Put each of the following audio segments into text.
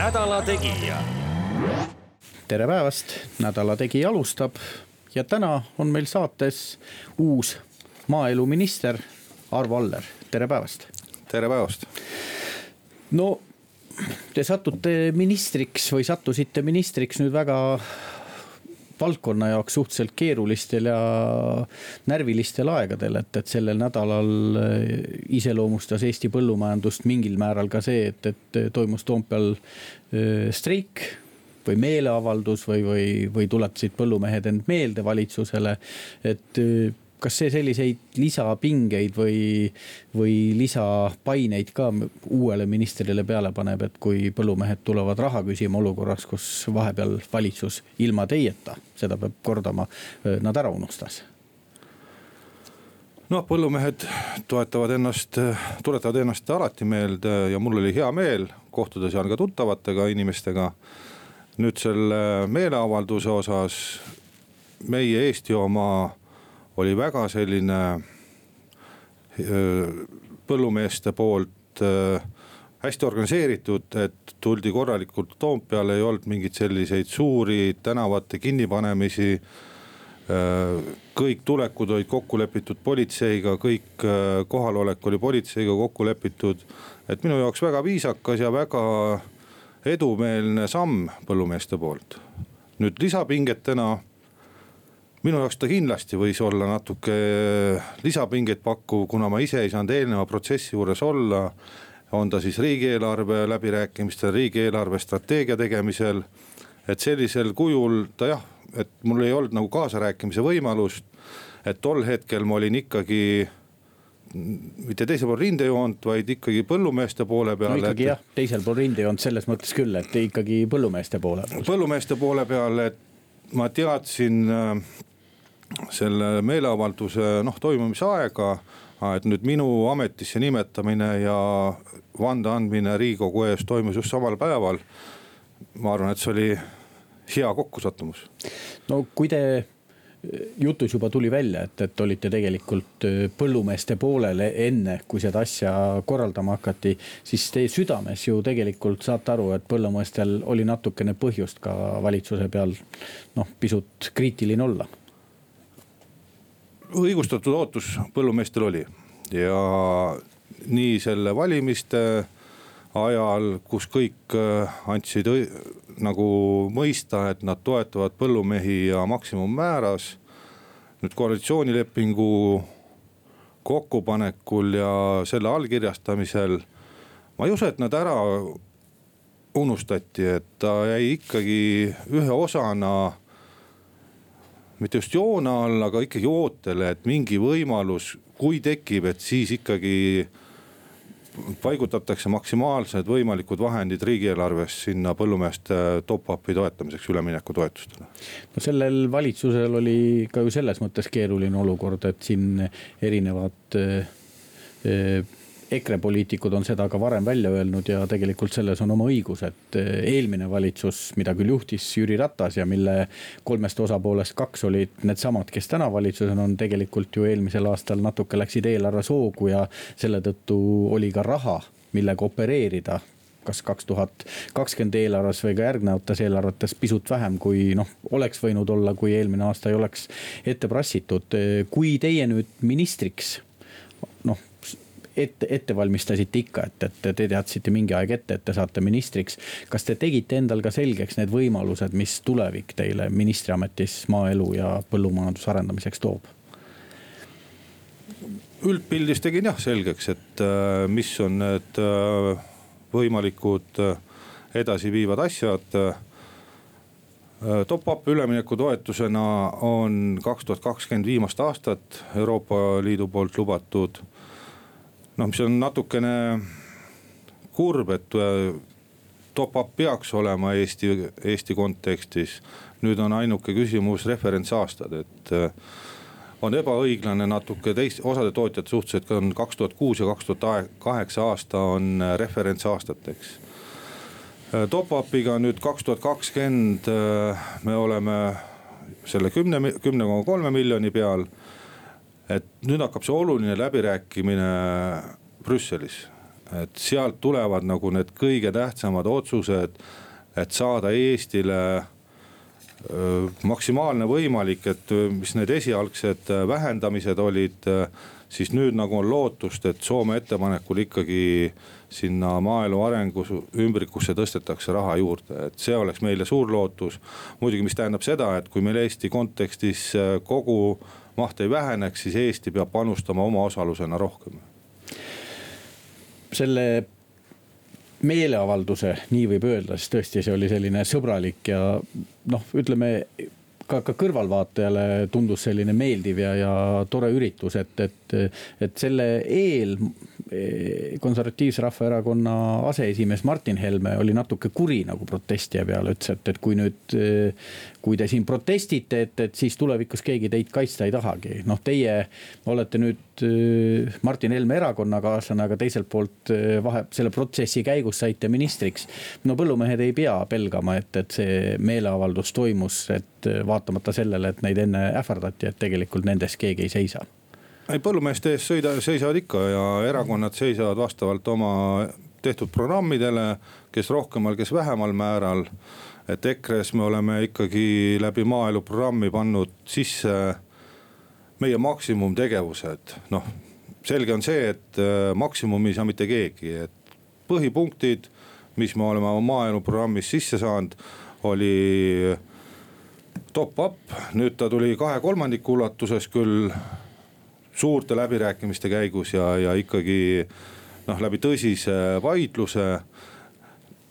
nädala Tegija. tere päevast, Nädala Tegija alustab ja täna on meil saates uus maaeluminister Arvo Aller, tere päevast. tere päevast. no te satute ministriks või sattusite ministriks nüüd väga valdkonna jaoks suhteliselt keerulistel ja närvilistel aegadel, et, et sellel nädalal eh, iseloomustas Eesti põllumajandust mingil määral ka see, et, et toimus Toompeal eh, streik või meeleavaldus või, või, või tuletasid põllumehed end meelde valitsusele, et eh, kas see selliseid lisapingeid või, või lisapaineid ka uuele ministrile peale paneb, et kui põllumehed tulevad raha küsima olukorras, kus vahepeal valitsus ilma teieta, seda peab kordama, nad ära unustas? noh, põllumehed toetavad ennast, tuletavad ennast alati meelde ja mul oli hea meel kohtuda seal ka tuttavatega inimestega. nüüd selle meeleavalduse osas meie Eesti oma oli väga selline põllumeeste poolt hästi organiseeritud, et tuldi korralikult Toompeale, ei olnud mingeid selliseid suuri tänavate kinnipanemisi. kõik tulekud olid kokku lepitud politseiga, kõik kohalolek oli politseiga kokku lepitud. et minu jaoks väga viisakas ja väga edumeelne samm põllumeeste poolt. nüüd lisapingetena minu jaoks ta kindlasti võis olla natuke lisapingeid pakkuv, kuna ma ise ei saanud eelneva protsessi juures olla. on ta siis riigieelarve läbirääkimistel, riigieelarve strateegia tegemisel. et sellisel kujul ta jah, et mul ei olnud nagu kaasarääkimise võimalust. et tol hetkel ma olin ikkagi mitte teisel pool rindejoont, vaid ikkagi põllumeeste poole peal. no ikkagi et... jah, teisel pool rindejoont selles mõttes küll, et ikkagi põllumeeste poole põllumeeste poole peal, et ma teadsin äh, selle meeleavalduse noh toimumise aega. et nüüd minu ametisse nimetamine ja vande andmine riigikogu ees toimus just samal päeval. ma arvan, et see oli hea kokkusattumus. no kui te jutus juba tuli välja, et, et olite tegelikult põllumeeste poolel enne, kui seda asja korraldama hakati. siis teie südames ju tegelikult saate aru, et põllumeestel oli natukene põhjust ka valitsuse peal noh, pisut kriitiline olla õigustatud ootus põllumeestel oli ja nii selle valimiste ajal, kus kõik äh, andsid nagu mõista, et nad toetavad põllumehi ja maksimummääras. nüüd koalitsioonilepingu kokkupanekul ja selle allkirjastamisel, ma ei usu, et nad ära unustati, et ta jäi ikkagi ühe osana mitte just joone all, aga ikkagi ootele, et mingi võimalus, kui tekib, et siis ikkagi paigutatakse maksimaalsed võimalikud vahendid riigieelarvest sinna põllumeeste top-up'i toetamiseks, üleminekutoetustele. no sellel valitsusel oli ka ju selles mõttes keeruline olukord, et siin erinevad äh, EKRE poliitikud on seda ka varem välja öelnud ja tegelikult selles on oma õigus, et eh, eelmine valitsus, mida küll juhtis Jüri Ratas ja mille kolmest osapoolest kaks olid needsamad, kes täna valitsuses on, tegelikult ju eelmisel aastal natuke läksid eelarve soogu ja selle tõttu oli ka raha, millega opereerida kas kaks tuhat kakskümmend eelarves või ka järgnevates eelarvetes pisut vähem, kui noh, oleks võinud olla, kui eelmine aasta ei oleks ette prassitud. kui teie nüüd ministriks ette, ette valmistasite ikka, et, et te teadsite mingi aeg ette, et te saate ministriks. kas te tegite endal ka selgeks need võimalused, mis tulevik teile ministriametis maaelu ja põllumajanduse arendamiseks toob? üldpildis tegin jah selgeks, et äh, mis on need äh, võimalikud äh, edasiviivad asjad Top-up ülemineku toetusena on kaks tuhat kakskümmend viimast aastat Euroopa Liidu poolt lubatud noh, mis on natukene kurb, et äh, top-up peaks olema Eesti, Eesti kontekstis. nüüd on ainuke küsimus referentsaastad, et äh, on ebaõiglane natuke teist, osade tootjate suhtes, et on kaks tuhat kuus ja kaks tuhat kaheksa aasta on äh, referentsaastateks. Top-up'iga nüüd kaks tuhat kakskümmend me oleme selle kümne, kümne koma kolme miljoni peal. Et nüüd hakkab see oluline läbirääkimine Brüsselis et sealt tulevad nagu need kõige tähtsamad otsused, et saada Eestile maksimaalne võimalik, et mis need esialgsed vähendamised olid, siis nüüd nagu on lootust, et Soome ettepanekul ikkagi sinna maaelu arengu ümbrikusse tõstetakse raha juurde, et see oleks meile suur lootus. muidugi, mis tähendab seda, et kui meil Eesti kontekstis kogu maht ei väheneks, siis Eesti peab panustama oma osalusena rohkem. Selle meeleavalduse, nii võib öelda, siis tõesti, see oli selline sõbralik ja noh, ütleme ka, ka kõrvalvaatajale tundus selline meeldiv ja, ja tore üritus, et, et, et selle eel konservatiivse rahvaerakonna aseesimees Martin Helme oli natuke kuri nagu protestija peale, ütles, et, et kui nüüd, kui te siin protestite, et, et siis tulevikus keegi teid kaitsta ei tahagi. noh, teie olete nüüd äh, Martin Helme erakonnakaaslane, aga teiselt poolt vahe, selle protsessi käigus saite ministriks. no põllumehed ei pea pelgama, et, et see meeleavaldus toimus, et vaatamata sellele, et neid enne ähvardati, et tegelikult nendes keegi ei seisa ei, põllumeeste eest sõida, seisavad ikka ja erakonnad seisavad vastavalt oma tehtud programmidele, kes rohkemal, kes vähemal määral. et EKRE-s me oleme ikkagi läbi maaeluprogrammi pannud sisse meie maksimumtegevused, noh. selge on see, et äh, maksimumi ei saa mitte keegi, et põhipunktid, mis me oleme oma maaeluprogrammis sisse saanud, oli top-up, nüüd ta tuli kahe kolmandiku ulatuses küll suurte läbirääkimiste käigus ja, ja ikkagi noh, läbi tõsise vaidluse.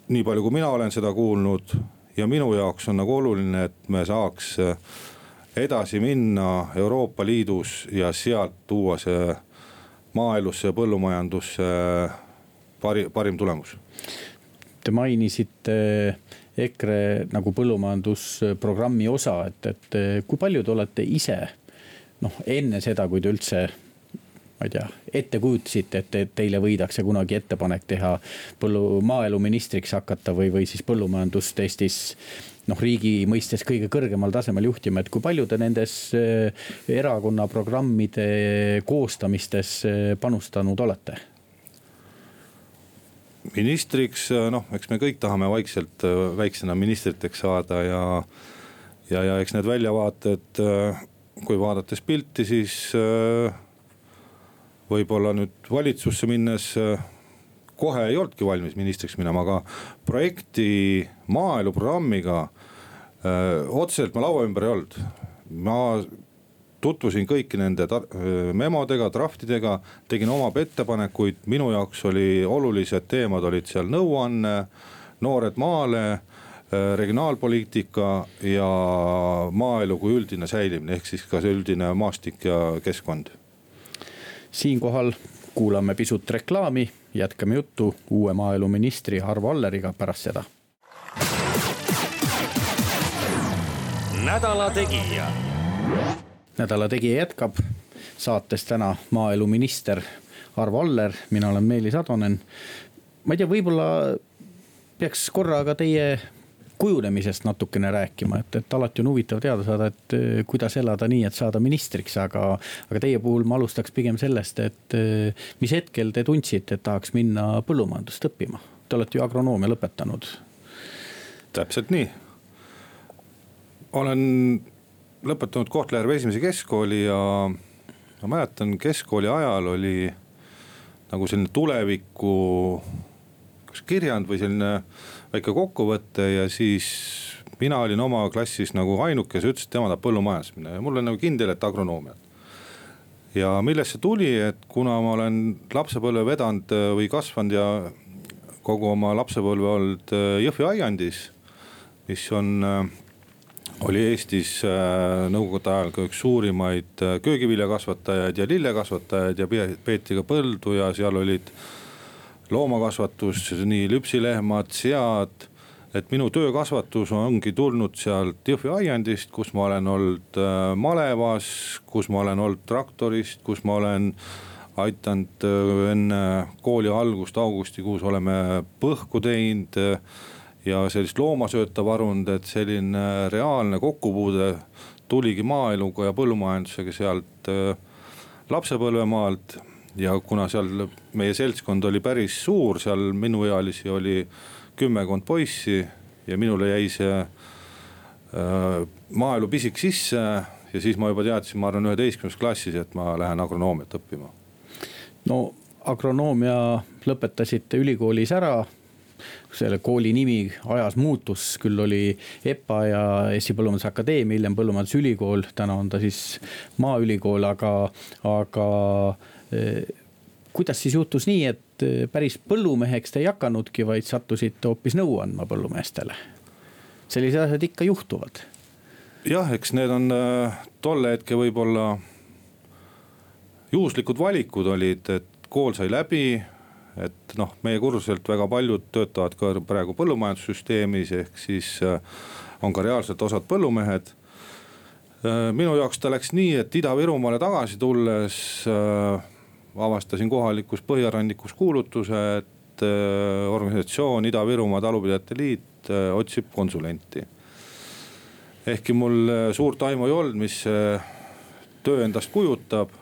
nii palju, kui mina olen seda kuulnud ja minu jaoks on nagu oluline, et me saaks edasi minna Euroopa Liidus ja sealt tuua see maaelusse ja põllumajandusse pari, parim tulemus. Te mainisite EKRE nagu põllumajandusprogrammi osa, et, et kui palju te olete ise noh, enne seda, kui te üldse ma ei tea, ette kujutasite, et te, teile võidakse kunagi ettepanek teha põllu, maaeluministriks hakata või, või siis põllumajandust Eestis noh, riigi mõistes kõige kõrgemal tasemel juhtima, et kui palju te nendes eh, erakonna programmide koostamistes eh, panustanud olete? ministriks, noh, eks me kõik tahame vaikselt eh, väiksena ministriteks saada ja, ja, ja eks need väljavaated kui vaadates pilti, siis äh, võib-olla nüüd valitsusse minnes äh, kohe ei olnudki valmis ministriks minema, aga projekti maaeluprogrammiga äh, otseselt ma laua ümber ei olnud. ma tutvusin kõiki nende memodega, draftidega, tegin oma ettepanekuid, minu jaoks oli olulised teemad olid seal nõuanne, noored maale regionaalpoliitika ja maaelu kui üldine säilimine, ehk siis ka see üldine maastik ja keskkond. siinkohal kuulame pisut reklaami, jätkame juttu uue maaeluministri Arvo Alleriga pärast seda. nädala Tegija. nädala Tegija jätkab saates täna maaeluminister Arvo Aller, mina olen Meelis Atonen. ma ei tea, võib-olla peaks korra ka teie kujunemisest natukene rääkima, et, et alati on huvitav teada saada, et eh, kuidas elada nii, et saada ministriks, aga. aga teie puhul ma alustaks pigem sellest, et eh, mis hetkel te tundsite, et tahaks minna põllumajandust õppima? Te olete ju agronoomia lõpetanud. täpselt nii. olen lõpetanud Kohtla-Järve esimese keskkooli ja ma mäletan, keskkooli ajal oli nagu selline tuleviku kas kirjand või selline väike kokkuvõte ja siis mina olin oma klassis nagu ainuke, kes ütles, et tema tahab põllumajandust minna ja mul on nagu kindel, et agronoomiat. ja millest see tuli, et kuna ma olen lapsepõlve vedanud äh, või kasvanud ja kogu oma lapsepõlve olnud äh, Jõhvi aiandis, mis on äh, oli Eestis nõukogude ajal ka üks suurimaid köögiviljakasvatajaid ja lillekasvatajaid ja peeti ka põldu ja seal olid loomakasvatus, nii lüpsilehmad, sead et minu töökasvatus ongi tulnud sealt Jõhvi aiandist, kus ma olen olnud äh, malevas, kus ma olen olnud traktorist, kus ma olen aidanud äh, enne kooli algust augustikuus oleme põhku teinud äh, ja sellist loomasööta varunud, et selline reaalne kokkupuude tuligi maaeluga ja põllumajandusega sealt lapsepõlvemaalt. Ja kuna seal meie seltskond oli päris suur, seal minuealisi oli kümmekond poissi ja minule jäi see äh, maaelu pisik sisse. ja siis ma juba teadsin, ma arvan üheteistkümnes klassis, et ma lähen agronoomiat õppima. no agronoomia lõpetasite ülikoolis ära selle kooli nimi ajas muutus, küll oli EPA ja Eesti Põllumajandusakadeemia, hiljem Põllumajandusülikool, täna on ta siis Maaülikool, aga, aga kuidas siis juhtus nii, et eh, päris põllumeheks te ei hakanudki, vaid sattusite hoopis nõu andma põllumeestele? sellised asjad ikka juhtuvad. jah, eks need on äh, tolle hetke võib-olla juhuslikud valikud olid, et kool sai läbi. et noh, meie kursuselt väga paljud töötavad ka praegu põllumajandussüsteemis, ehk siis äh, on ka reaalselt osad põllumehed äh,. minu jaoks ta läks nii, et Ida-Virumaale tagasi tulles äh, avastasin kohalikus põhjarannikus kuulutuse, et äh, organisatsioon Ida-Virumaa Talupidajate Liit äh, otsib konsulenti. ehkki mul äh, suurt aimu ei olnud, mis see töö endast kujutab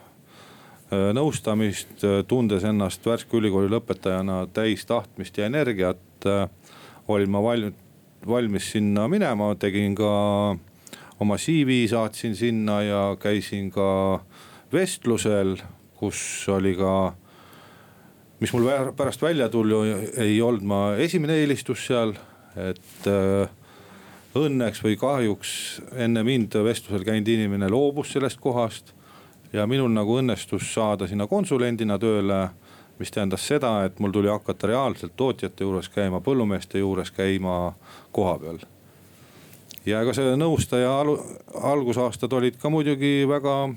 nõustamist, tundes ennast värske ülikooli lõpetajana täis tahtmist ja energiat, olin ma valmis, valmis sinna minema, tegin ka oma CV saatsin sinna ja käisin ka vestlusel kus oli ka, mis mul pärast välja tuli, ei olnud ma esimene eelistus seal, et äh, õnneks või kahjuks enne mind vestlusel käinud inimene loobus sellest kohast. ja minul nagu õnnestus saada sinna konsulendina tööle, mis tähendas seda, et mul tuli hakata reaalselt tootjate juures käima, põllumeeste juures käima kohapeal. ja ega see nõustaja algusaastad olid ka muidugi väga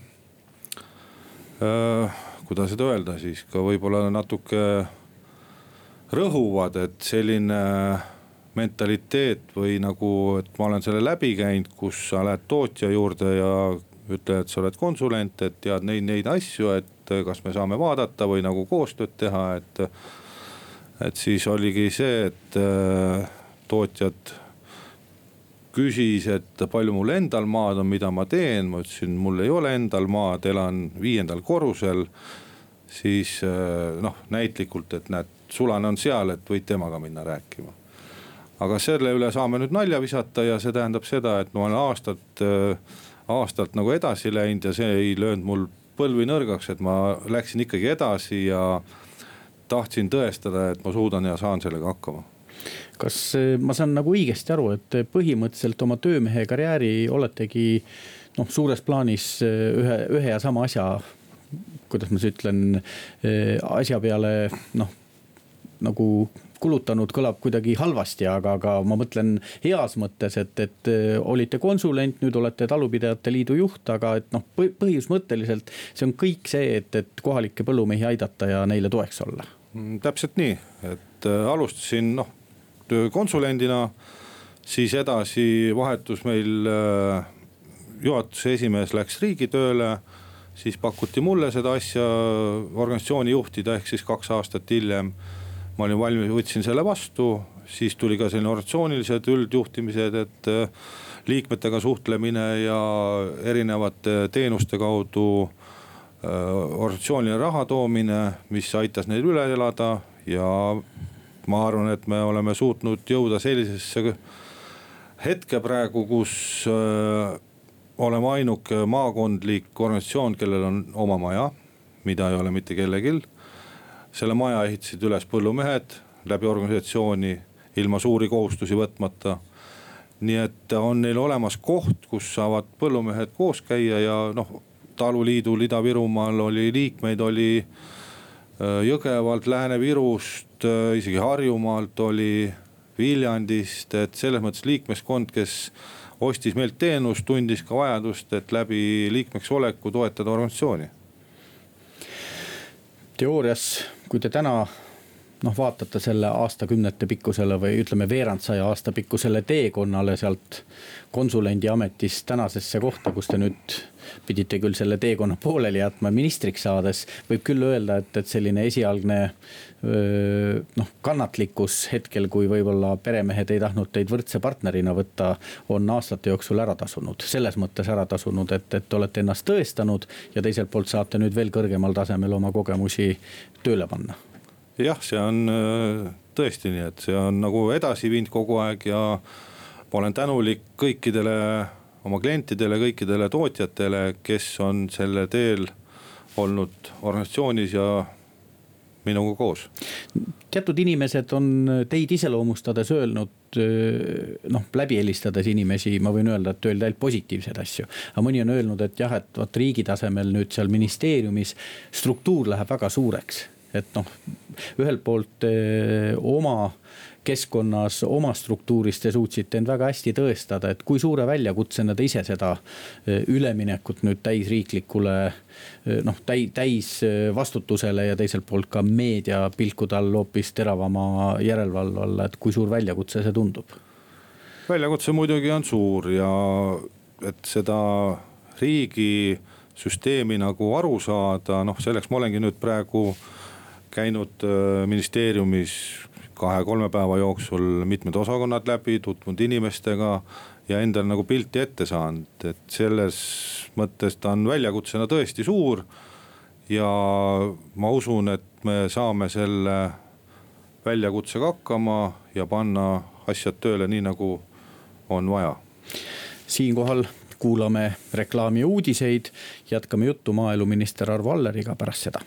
kuidas seda öelda siis ka võib-olla natuke rõhuvad, et selline mentaliteet või nagu, et ma olen selle läbi käinud, kus sa lähed tootja juurde ja ütled, et sa oled konsulent, et tead neid, neid asju, et kas me saame vaadata või nagu koostööd teha, et. et siis oligi see, et äh, tootjad küsis, et palju mul endal maad on, mida ma teen, ma ütlesin, mul ei ole endal maad, elan viiendal korrusel. siis eh, noh, näitlikult, et näed, sulane on seal, et võid temaga minna rääkima. aga selle üle saame nüüd nalja visata ja see tähendab seda, et ma olen aastat, eh, aastalt nagu edasi läinud ja see ei löönud mul põlvi nõrgaks, et ma läksin ikkagi edasi ja tahtsin tõestada, et ma suudan ja saan sellega hakkama kas eh, ma saan nagu õigesti aru, et põhimõtteliselt oma töömehe karjääri oletegi noh, suures plaanis eh, ühe, ühe ja sama asja, kuidas ma siis ütlen, eh, asja peale noh, nagu kulutanud kõlab kuidagi halvasti, aga, aga ma mõtlen heas mõttes, et, et olite konsulent, nüüd olete Talupidajate Liidu juht, aga et noh, põhimõtteliselt see on kõik see, et, et kohalikke põllumehi aidata ja neile toeks olla. Mm, täpselt nii, et alustasin noh konsulendina. siis edasi vahetus meil äh, juhatuse esimees läks riigitööle, siis pakuti mulle seda asja organisatsiooni juhtida, ehk siis kaks aastat hiljem. ma olin valmis, võtsin selle vastu, siis tuli ka selline organisatsioonilised üldjuhtimised, et äh, liikmetega suhtlemine ja erinevate teenuste kaudu äh, organisatsioonile raha toomine, mis aitas neil üle elada ja ma arvan, et me oleme suutnud jõuda sellisesse hetke praegu, kus äh, oleme ainuke maakondlik organisatsioon, kellel on oma maja, mida ei ole mitte kellelgi. selle maja ehitasid üles põllumehed läbi organisatsiooni, ilma suuri kohustusi võtmata. nii et on neil olemas koht, kus saavad põllumehed koos käia ja noh, taluliidul Ida-Virumaal oli liikmeid, oli äh, Jõgevalt, Lääne-Virust Äh, isegi Harjumaalt oli, Viljandist, et selles mõttes liikmeskond, kes ostis meilt teenust, tundis ka vajadust, et läbi liikmeks oleku toetada organisatsiooni. teoorias, kui te täna noh, vaatate selle aastakümnete pikkusele või ütleme, veerandsaja aasta pikkusele teekonnale sealt konsulendi ametist tänasesse kohta, kus te nüüd pidite küll selle teekonna pooleli jätma ministriks saades. võib küll öelda, et, et selline esialgne noh, kannatlikkus hetkel, kui võib-olla peremehed ei tahtnud teid võrdse partnerina võtta, on aastate jooksul ära tasunud. selles mõttes ära tasunud, et, et olete ennast tõestanud ja teiselt poolt saate nüüd veel kõrgemal tasemel oma kogemusi tööle panna jah, see on äh, tõesti nii, et see on nagu edasi viinud kogu aeg ja ma olen tänulik kõikidele oma klientidele, kõikidele tootjatele, kes on selle teel olnud organisatsioonis ja minuga koos. teatud inimesed on teid iseloomustades öelnud, äh, noh läbi helistades inimesi, ma võin öelda, et öelda ainult positiivseid asju. aga mõni on öelnud, et jah, et vot riigi tasemel nüüd seal ministeeriumis struktuur läheb väga suureks et noh, ühelt poolt eh, oma keskkonnas, oma struktuuris te suutsite end väga hästi tõestada, et kui suure väljakutsena te ise seda eh, üleminekut nüüd täisriiklikule eh, noh, täi-, täisvastutusele ja teiselt poolt ka meediapilkude all hoopis teravama järelevalve alla, et kui suur väljakutse see tundub? väljakutse muidugi on suur ja et seda riigi süsteemi nagu aru saada, noh selleks ma olengi nüüd praegu äh, käinud äh, ministeeriumis kahe-kolme päeva jooksul mitmed osakonnad läbi, tutvunud inimestega ja endal nagu pilti ette saanud, et selles mõttes ta on väljakutsena tõesti suur. ja ma usun, et me saame selle väljakutsega hakkama ja panna asjad tööle nii, nagu on vaja. siinkohal kuulame reklaami ja uudiseid, jätkame juttu maaeluminister Arvo Alleriga pärast seda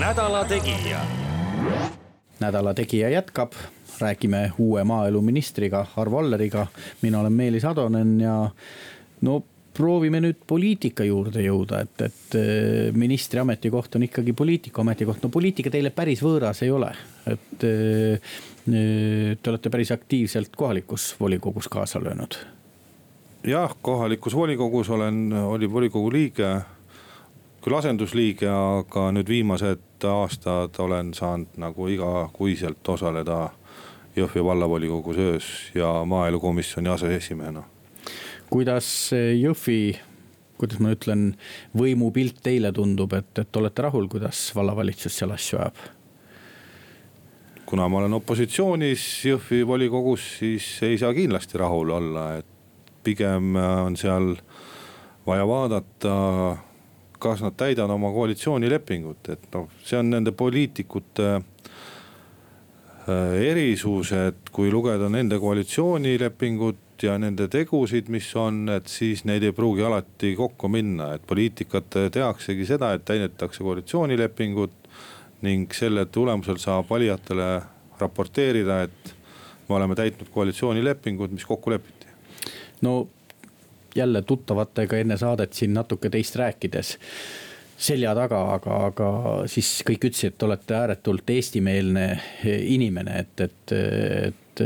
nädala Tegija. nädala Tegija jätkab, räägime uue maaeluministriga Arvo Alleriga. mina olen Meelis Atonen ja no proovime nüüd poliitika juurde jõuda, et, et eh, ministri ametikoht on ikkagi poliitiku ametikoht. no poliitika teile päris võõras ei ole, et eh, te olete päris aktiivselt kohalikus volikogus kaasa löönud. jah, kohalikus volikogus olen, oli volikogu liige küll asendusliige, aga nüüd viimased aastad olen saanud nagu igakuiselt osaleda Jõhvi vallavolikogu töös ja maaelukomisjoni aseesimehena. kuidas Jõhvi, kuidas ma ütlen, võimupilt teile tundub, et, et olete rahul, kuidas vallavalitsus seal asju ajab? kuna ma olen opositsioonis Jõhvi volikogus, siis ei saa kindlasti rahul olla, et pigem on seal vaja vaadata kas nad täidavad oma koalitsioonilepingut, et noh, see on nende poliitikute äh, erisus, et kui lugeda nende koalitsioonilepingut ja nende tegusid, mis on, et siis neid ei pruugi alati kokku minna, et poliitikat tehaksegi seda, et täidetakse koalitsioonilepingut. ning selle tulemusel saab valijatele raporteerida, et me oleme täitnud koalitsioonilepingut, mis kokku lepiti. no jälle tuttavatega enne saadet siin natuke teist rääkides selja taga, aga, aga siis kõik ütlesid, et olete ääretult eestimeelne inimene, et, et, et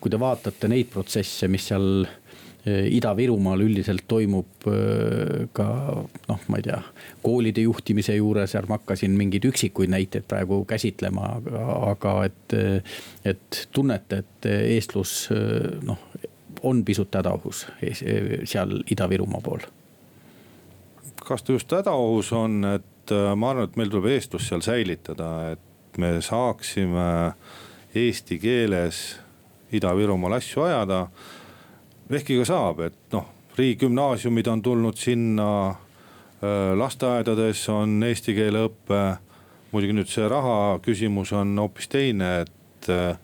kui te vaatate neid protsesse, mis seal Ida-Virumaal üldiselt toimub ka noh, ma ei tea, koolide juhtimise juures, ärme hakka siin mingeid üksikuid näiteid praegu käsitlema, aga, et, et tunnete, et eestlus noh on pisut hädaohus seal Ida-Virumaa pool? kas ta just hädaohus on, et äh, ma arvan, et meil tuleb eestlus seal säilitada, et me saaksime eesti keeles Ida-Virumaal asju ajada. ehkki ka saab, et noh, riigigümnaasiumid on tulnud sinna, äh, lasteaedades on eesti keele õpe. muidugi nüüd see raha küsimus on hoopis teine, et äh,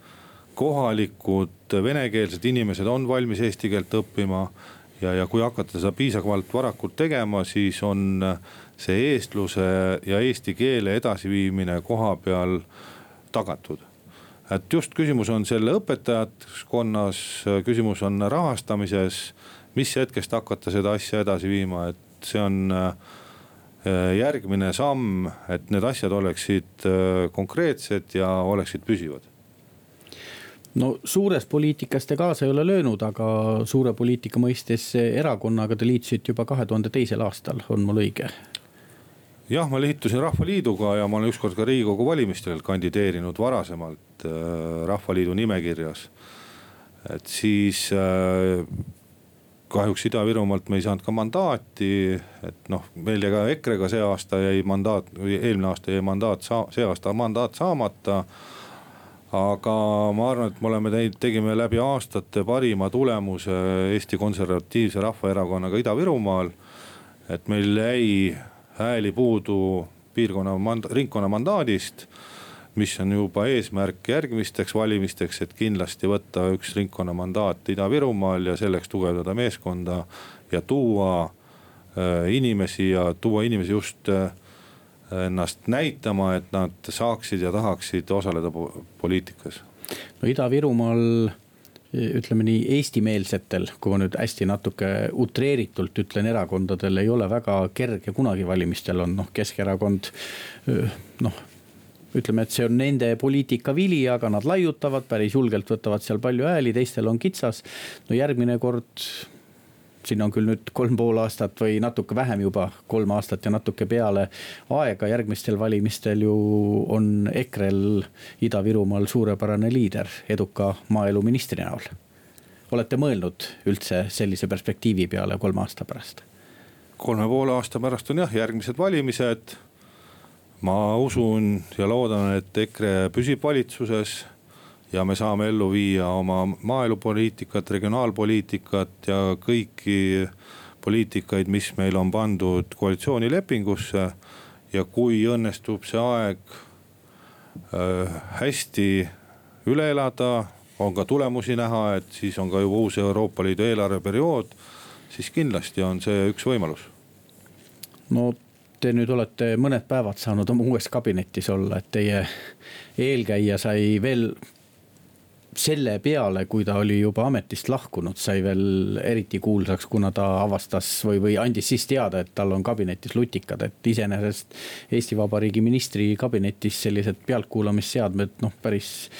kohalikud venekeelsed inimesed on valmis eesti keelt õppima. ja, ja kui hakata seda piisavalt varakult tegema, siis on see eestluse ja eesti keele edasiviimine koha peal tagatud. Et just küsimus on selle õpetajaskonnas, küsimus on rahastamises, mis hetkest hakata seda asja edasi viima, et see on äh, järgmine samm, et need asjad oleksid äh, konkreetsed ja oleksid püsivad no suures poliitikas te kaasa ei ole löönud, aga suure poliitika mõistes erakonnaga te liitusite juba kahe tuhande teisel aastal, on mul õige? jah, ma liitusin Rahvaliiduga ja ma olen ükskord ka riigikogu valimistel kandideerinud varasemalt äh, Rahvaliidu nimekirjas. et siis äh, kahjuks Ida-Virumaalt me ei saanud ka mandaati, et noh, meil jäi ka EKRE-ga see aasta jäi mandaat eelmine aasta jäi mandaat, see aasta mandaat saamata aga ma arvan, et me oleme teinud, tegime läbi aastate parima tulemuse Eesti Konservatiivse Rahvaerakonnaga Ida-Virumaal. et meil jäi hääli puudu piirkonna mand-, ringkonna mandaadist. mis on juba eesmärk järgmisteks valimisteks, et kindlasti võtta üks ringkonna mandaat Ida-Virumaal ja selleks tugevdada meeskonda ja tuua äh, inimesi ja tuua inimesi just äh, ennast näitama, et nad saaksid ja tahaksid osaleda poliitikas? no Ida-Virumaal ütleme nii eestimeelsetel, kui ma nüüd hästi natuke utreeritult ütlen, erakondadel ei ole väga kerge kunagi valimistel on noh, Keskerakond noh ütleme, et see on nende poliitika vili, aga nad laiutavad päris julgelt, võtavad seal palju hääli, teistel on kitsas. no järgmine kord siin on küll nüüd kolm pool aastat või natuke vähem juba, kolm aastat ja natuke peale aega, järgmistel valimistel ju on EKRE-l Ida-Virumaal suurepärane liider eduka maaeluministri näol. olete mõelnud üldse sellise perspektiivi peale kolme aasta pärast? kolme poole aasta pärast on jah järgmised valimised. ma usun ja loodan, et EKRE püsib valitsuses ja me saame ellu viia oma maaelupoliitikat, regionaalpoliitikat ja kõiki poliitikaid, mis meil on pandud koalitsioonilepingusse. ja kui õnnestub see aeg äh, hästi üle elada, on ka tulemusi näha, et siis on ka juba uus Euroopa Liidu eelarveperiood, siis kindlasti on see üks võimalus. no te nüüd olete mõned päevad saanud oma uues kabinetis olla, et teie eelkäija sai veel selle peale, kui ta oli juba ametist lahkunud, sai veel eriti kuulsaks, kuna ta avastas või, või andis siis teada, et tal on kabinetis lutikad, et iseenesest Eesti Vabariigi ministri kabinetis sellised pealtkuulamisseadmed noh, päris.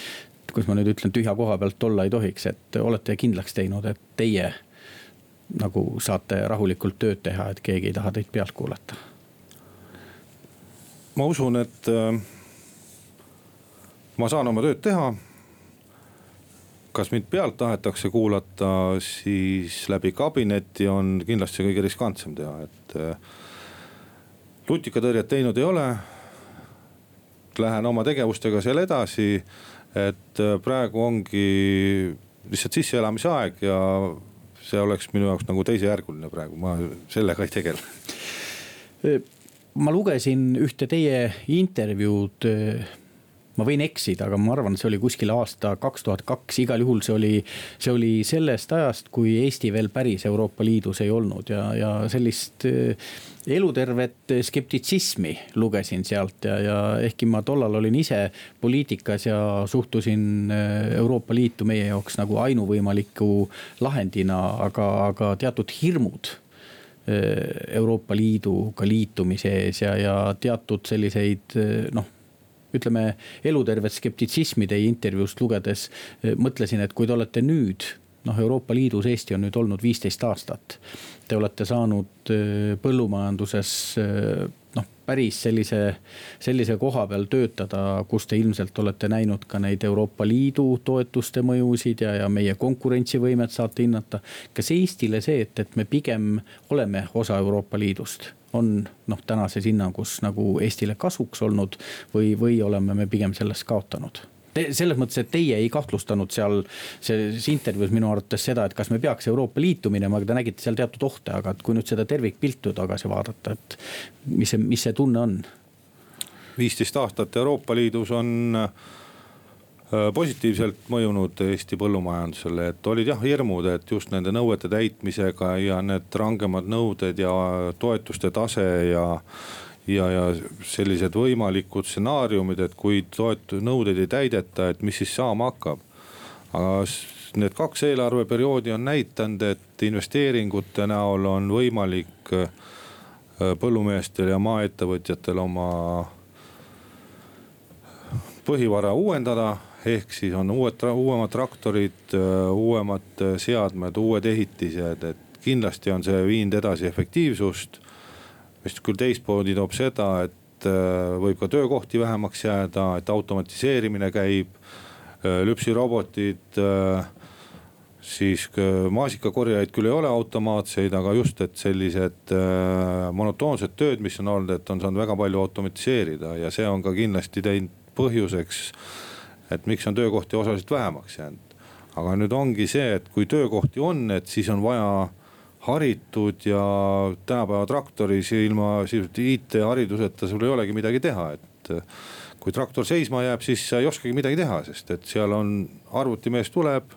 kuidas ma nüüd ütlen, tühja koha pealt olla ei tohiks, et olete kindlaks teinud, et teie nagu saate rahulikult tööd teha, et keegi ei taha teid pealt kuulata? ma usun, et äh, ma saan oma tööd teha kas mind pealt tahetakse kuulata, siis läbi kabineti on kindlasti kõige riskantsem teha, et äh, lutikatõrjet teinud ei ole. Lähen oma tegevustega seal edasi, et äh, praegu ongi lihtsalt sisseelamise aeg ja see oleks minu jaoks nagu teisejärguline praegu, ma sellega ei tegele. ma lugesin ühte teie intervjuud ma võin eksida, aga ma arvan, et see oli kuskil aasta kaks tuhat kaks, igal juhul see oli, see oli sellest ajast, kui Eesti veel päris Euroopa Liidus ei olnud ja, ja sellist eh, elutervet skeptitsismi lugesin sealt ja, ja ehkki ma tollal olin ise poliitikas ja suhtusin eh, Euroopa Liitu meie jaoks nagu ainuvõimaliku lahendina, aga, aga teatud hirmud eh, Euroopa Liiduga liitumise ees ja, ja teatud selliseid noh ütleme, elutervet skeptitsismi teie intervjuust lugedes eh, mõtlesin, et kui te olete nüüd noh, Euroopa Liidus, Eesti on nüüd olnud viisteist aastat. Te olete saanud eh, põllumajanduses eh, noh, päris sellise, sellise koha peal töötada, kus te ilmselt olete näinud ka neid Euroopa Liidu toetuste mõjusid ja, ja meie konkurentsivõimet saate hinnata. kas Eestile see, et, et me pigem oleme osa Euroopa Liidust on noh, tänases hinnangus nagu Eestile kasuks olnud või, või oleme me pigem sellest kaotanud? Te, selles mõttes, et teie ei kahtlustanud seal selles intervjuus minu arvates seda, et kas me peaks Euroopa Liitu minema, aga te nägite seal teatud ohte, aga et kui nüüd seda tervikpiltu tagasi vaadata, et mis see, mis see tunne on? viisteist aastat Euroopa Liidus on äh, positiivselt mõjunud Eesti põllumajandusele, et olid jah hirmud, et just nende nõuete täitmisega ja need rangemad nõuded ja toetuste tase ja. Ja, ja sellised võimalikud stsenaariumid, et kui toet-, nõudeid ei täideta, et mis siis saama hakkab. aga need kaks eelarveperioodi on näidanud, et investeeringute näol on võimalik äh, põllumeestel ja maaettevõtjatel oma põhivara uuendada ehk siis on uued, uuemad traktorid, äh, uuemad seadmed, uued ehitised, et kindlasti on see viinud edasi efektiivsust. Mis küll teistmoodi toob seda, et äh, võib ka töökohti vähemaks jääda, et automatiseerimine käib, äh, lüpsirobotid siis maasikakorjajaid küll ei ole automaatseid, aga just, et sellised monotoonsed tööd, mis on olnud, et on saanud väga palju automatiseerida ja see on ka kindlasti teinud põhjuseks, et miks on töökohti osaliselt vähemaks jäänud. Aga nüüd ongi see, et kui töökohti on, et siis on vaja haritud ja tänapäeva traktoris ilma IT-hariduseta sul ei olegi midagi teha, et. kui traktor seisma jääb, siis sa ei oskagi midagi teha, sest et seal on arvutimees tuleb,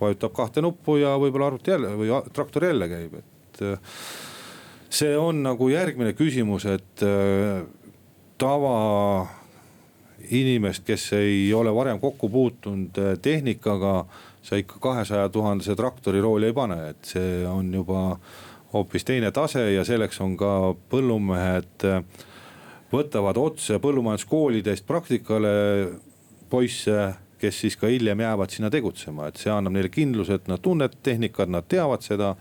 vajutab kahte nuppu ja võib-olla arvuti jälle või traktor jälle käib, et. see on nagu järgmine küsimus, et tava inimest, kes ei ole varem kokku puutunud eh, tehnikaga, sa ikka kahesaja tuhandese traktori rooli ei pane, et see on juba hoopis teine tase ja selleks on ka põllumehed eh, võtavad otse põllumajanduskoolidest praktikale poisse, kes siis ka hiljem jäävad sinna tegutsema, et see annab neile kindluse, et nad tunnevad tehnikat, nad teavad seda,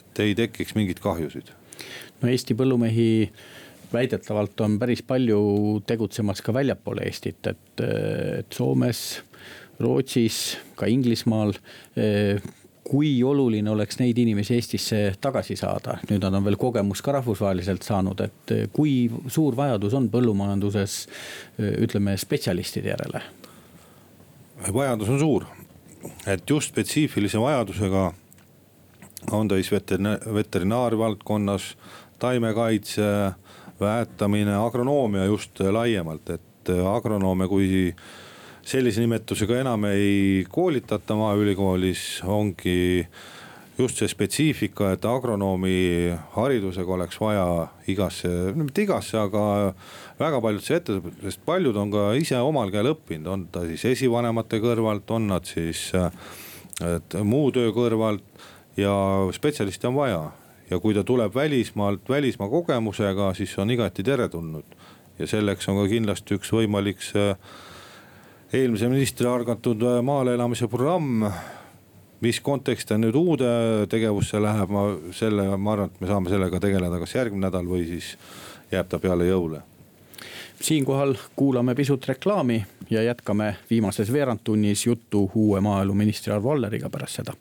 et ei tekiks mingeid kahjusid. no Eesti põllumehi väidetavalt on päris palju tegutsemas ka väljapoole Eestit, et, et Soomes, Rootsis, ka Inglismaal kui oluline oleks neid inimesi Eestisse tagasi saada, nüüd nad on veel kogemust ka rahvusvaheliselt saanud, et kui suur vajadus on põllumajanduses, ütleme spetsialistide järele? vajadus on suur, et just spetsiifilise vajadusega on ta siis veterinaarvaldkonnas, taimekaitse väetamine, agronoomia just laiemalt, et agronoome kui sellise nimetusega enam ei koolitata Maaülikoolis, ongi just see spetsiifika, et agronoomi haridusega oleks vaja igasse, mitte igasse, aga väga paljudesse ettevõtetesse, sest paljud on ka ise omal käel õppinud, on ta siis esivanemate kõrvalt, on nad siis muu töö kõrvalt ja spetsialiste on vaja ja kui ta tuleb välismaalt välismaa kogemusega, siis on igati teretulnud. ja selleks on ka kindlasti üks võimalik see eelmise ministri algatatud äh, maale elamise programm. mis kontekst ta nüüd uude tegevusse läheb, ma selle, ma arvan, et me saame sellega tegeleda kas järgmine nädal või siis jääb ta peale jõule siinkohal kuulame pisut reklaami ja jätkame viimases veerandtunnis juttu uue maaeluministri Arvo Alleriga pärast seda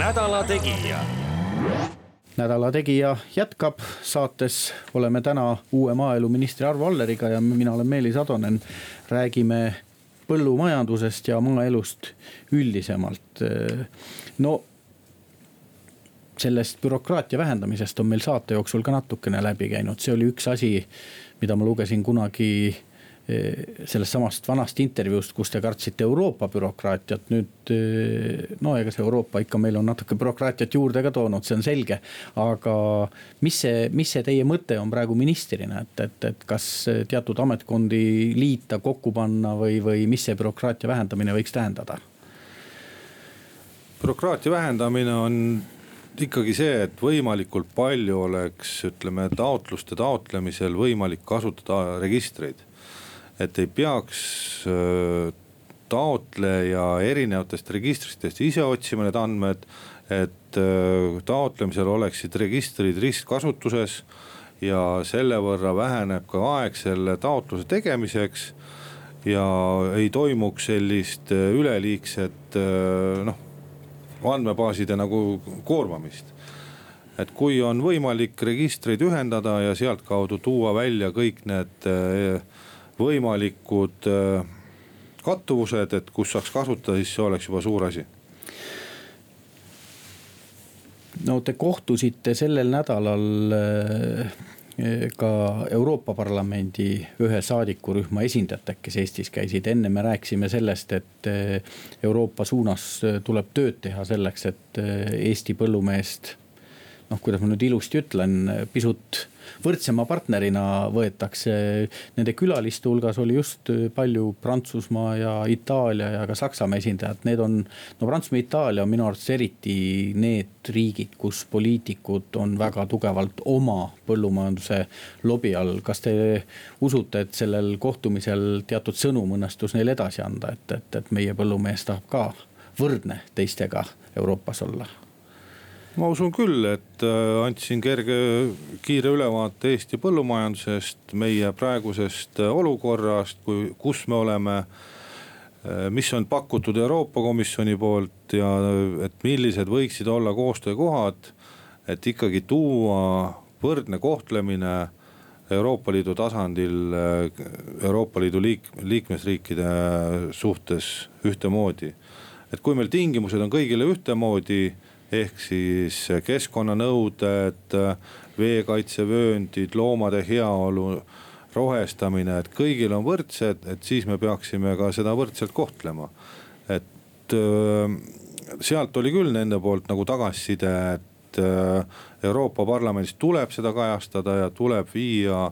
nädala Tegija. Nädala Tegija jätkab, saates oleme täna uue maaeluministri Arvo Alleriga ja mina olen Meelis Atonen. räägime põllumajandusest ja maaelust üldisemalt. no sellest bürokraatia vähendamisest on meil saate jooksul ka natukene läbi käinud, see oli üks asi, mida ma lugesin kunagi sellest samast vanast intervjuust, kus te kartsite Euroopa bürokraatiat, nüüd no ega see Euroopa ikka meil on natuke bürokraatiat juurde ka toonud, see on selge. aga mis see, mis see teie mõte on praegu ministrina, et, et, et kas teatud ametkondi liita, kokku panna või, või mis see bürokraatia vähendamine võiks tähendada? bürokraatia vähendamine on ikkagi see, et võimalikult palju oleks, ütleme taotluste taotlemisel võimalik kasutada registreid et ei peaks äh, taotleja erinevatest registritest ise otsima need andmed. et äh, taotlemisel oleksid registrid ristkasutuses ja selle võrra väheneb ka aeg selle taotluse tegemiseks. ja ei toimuks sellist äh, üleliigset noh, andmebaaside nagu koormamist et kui on võimalik registreid ühendada ja sealtkaudu tuua välja kõik need võimalikud äh, kattuvused, et kus saaks kasutada, siis see oleks juba suur asi no te kohtusite sellel nädalal äh, ka Euroopa Parlamendi ühe saadikurühma esindajatega, kes Eestis käisid, enne me rääkisime sellest, et äh, Euroopa suunas tuleb tööd teha selleks, et Eesti põllumeest. noh, kuidas ma nüüd ilusti ütlen, pisut võrdsema partnerina võetakse. Nende külaliste hulgas oli just palju Prantsusmaa ja Itaalia ja ka Saksamaa esindajad, need on. no Prantsusmaa, Itaalia on minu arvates eriti need riigid, kus poliitikud on väga tugevalt oma põllumajanduse lobi all. kas te usute, et sellel kohtumisel teatud sõnum õnnestus neile edasi anda, et, et, et meie põllumees tahab ka võrdne teistega Euroopas olla? Ma usun küll, et äh, andsin kerge, kiire ülevaate Eesti põllumajandusest, meie praegusest äh, olukorrast, kui, kus me oleme. Äh, mis on pakutud Euroopa Komisjoni poolt ja et millised võiksid olla koostöökohad, et ikkagi tuua võrdne kohtlemine Euroopa Liidu tasandil Euroopa Liidu liik-, liikmesriikide suhtes ühtemoodi. et kui meil tingimused on kõigile ühtemoodi ehk siis keskkonnanõuded, veekaitsevööndid, loomade heaolu, rohestamine, et kõigil on võrdsed, et siis me peaksime ka seda võrdselt kohtlema. et äh, sealt oli küll nende poolt nagu tagasiside, et äh, Euroopa Parlamendis tuleb seda kajastada ja tuleb viia,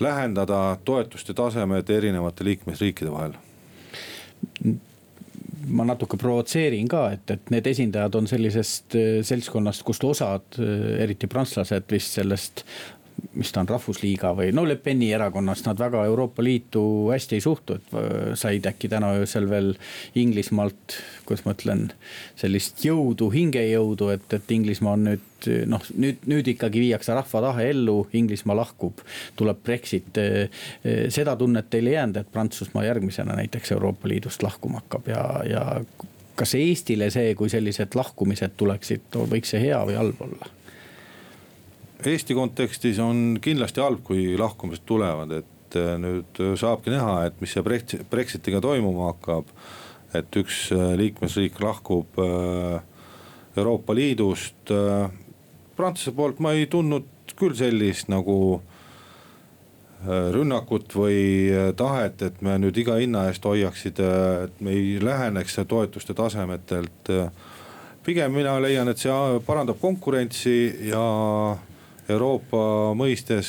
lähendada toetuste tasemed erinevate liikmesriikide vahel ma natuke provotseerin ka, et, et need esindajad on sellisest äh, seltskonnast, kust osad, äh, eriti prantslased vist sellest mis ta on, Rahvusliiga või no Le Peni erakonnast, nad väga Euroopa Liitu hästi ei suhtu, et äh, said äkki täna öösel veel Inglismaalt, kuidas ma ütlen, sellist jõudu, hingejõudu, et, et Inglismaa on nüüd noh, nüüd, nüüd ikkagi viiakse rahva tahe ellu, Inglismaa lahkub, tuleb Brexit. Äh, äh, seda tunnet teil ei jäänud, et Prantsusmaa järgmisena näiteks Euroopa Liidust lahkuma hakkab ja, ja kas Eestile see, kui sellised lahkumised tuleksid, võiks see hea või halb olla? Eesti kontekstis on kindlasti halb, kui lahkumised tulevad, et äh, nüüd saabki näha, et mis see Brexitiga toimuma hakkab. et üks äh, liikmesriik lahkub äh, Euroopa Liidust. Prantsuse poolt ma ei tundnud küll sellist nagu rünnakut või tahet, et me nüüd iga hinna eest hoiaksid, et me ei läheneks toetuste tasemetelt. pigem mina leian, et see parandab konkurentsi ja Euroopa mõistes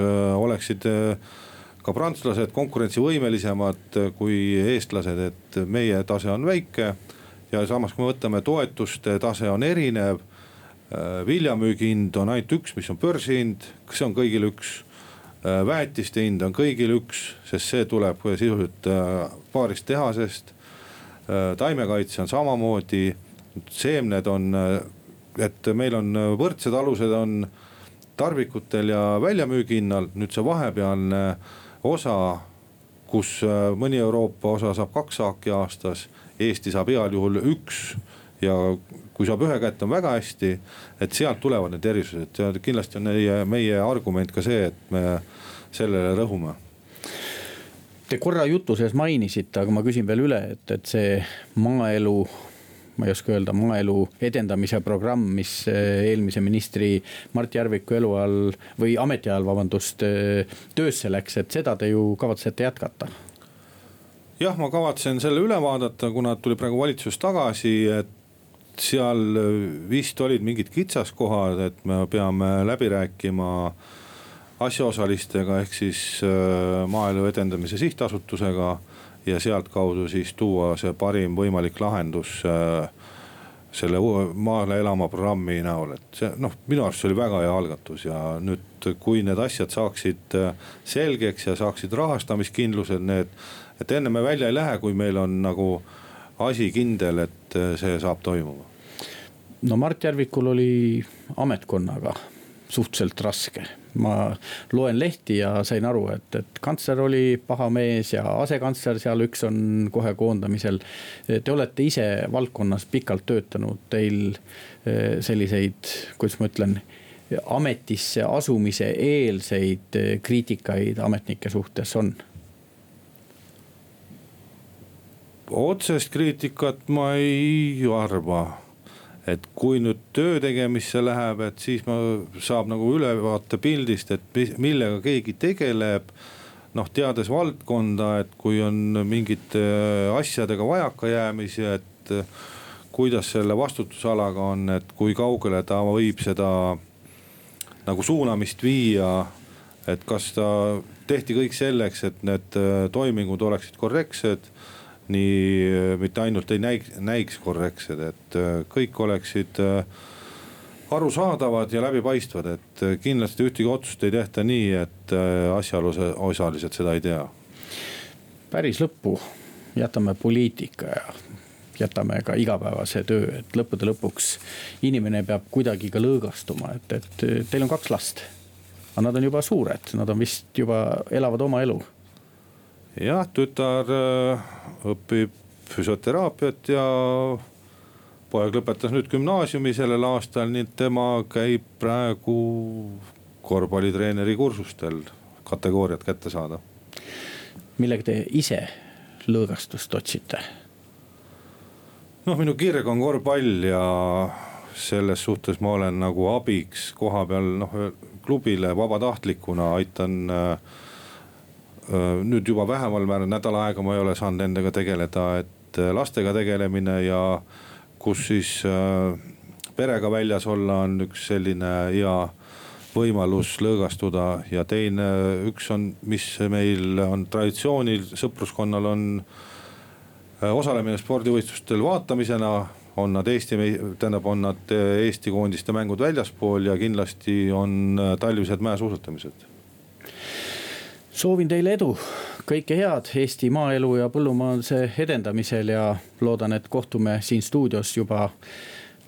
äh, oleksid äh, ka prantslased konkurentsivõimelisemad äh, kui eestlased, et meie tase on väike. ja samas, kui me võtame toetuste tase on erinev. viljamüügi hind on ainult üks, mis on börsihind, see on kõigil üks. väetiste hind on kõigil üks, sest see tuleb sisuliselt paarist tehasest. taimekaitse on samamoodi, seemned on, et meil on võrdsed alused on tarbikutel ja väljamüügihinnal, nüüd see vahepealne osa, kus äh, mõni Euroopa osa saab kaks saaki aastas, Eesti saab heal juhul üks ja kui saab ühe kätte, on väga hästi, et sealt tulevad need erisused. Ja kindlasti on meie, meie argument ka see, et me sellele rõhume. Te korra jutu sees mainisite, aga ma küsin veel üle, et, et see maaelu ma ei oska öelda, maaelu edendamise programm, mis eh, eelmise ministri Mart Järviku eluajal või ametiajal, vabandust, eh, töösse läks, et seda te ju kavatsete jätkata? jah, ma kavatsen selle üle vaadata, kuna tuli praegu valitsus tagasi, et seal vist olid mingid kitsaskohad, et me peame läbi rääkima asjaosalistega ehk siis Maaelu Edendamise Sihtasutusega ja sealtkaudu siis tuua see parim võimalik lahendus äh, selle uue maale elama programmi näol, et see noh, minu arust see oli väga hea algatus ja nüüd, kui need asjad saaksid äh, selgeks ja saaksid rahastamiskindlused, need. et enne me välja ei lähe, kui meil on nagu asi kindel, et äh, see saab toimuma. no Mart Järvikul oli ametkonnaga suhteliselt raske ma loen lehti ja sain aru, et, et kantsler oli paha mees ja asekantsler seal üks on kohe koondamisel. Te olete ise valdkonnas pikalt töötanud, teil eh, selliseid, kuidas ma ütlen ametisse asumise eelseid eh, kriitikaid ametnike suhtes on? otsest kriitikat ma ei arva et kui nüüd töö tegemisse läheb, et siis ma saab nagu ülevaate pildist, et millega keegi tegeleb. noh, teades valdkonda, et kui on mingite asjadega vajakajäämisi, et kuidas selle vastutusalaga on, et kui kaugele ta võib seda nagu suunamist viia. et kas ta tehti kõik selleks, et need toimingud oleksid korrektsed nii mitte ainult ei näiks, näiks korrektsed, et äh, kõik oleksid äh, arusaadavad ja läbipaistvad, et äh, kindlasti ühtegi otsust ei tehta nii, et asjaosalised seda ei tea. päris lõppu jätame poliitika ja jätame ka igapäevase töö, et lõppude lõpuks inimene peab kuidagi ka lõõgastuma, et, et teil on kaks last. aga nad on juba suured, nad on vist juba, elavad oma elu. Jah, tütar äh, õpib füsioteraapiat ja poeg lõpetas nüüd gümnaasiumi sellel aastal, nii et tema käib praegu korvpallitreeneri kursustel, kategooriat kätte saada. millega te ise lõõgastust otsite? noh, minu kirg on korvpall ja selles suhtes ma olen nagu abiks koha peal noh klubile vabatahtlikuna aitan äh,. Nüüd juba vähemal määral, nädal aega ma ei ole saanud nendega tegeleda, et äh, lastega tegelemine ja kus siis äh, perega väljas olla on üks selline hea võimalus lõõgastuda ja teine, üks on, mis meil on traditsioonil, sõpruskonnal on äh, osalemine spordivõistlustel vaatamisena on nad Eesti, tähendab, on nad äh, Eesti koondiste mängud väljaspool ja kindlasti on äh, talvised mäesuusatamised. Soovin teile edu, kõike head Eesti maaelu ja põllumajanduse edendamisel ja loodan, et kohtume siin stuudios juba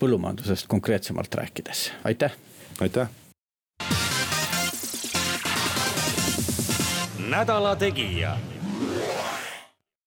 põllumajandusest konkreetsemalt rääkides, aitäh. aitäh! Nädala Tegija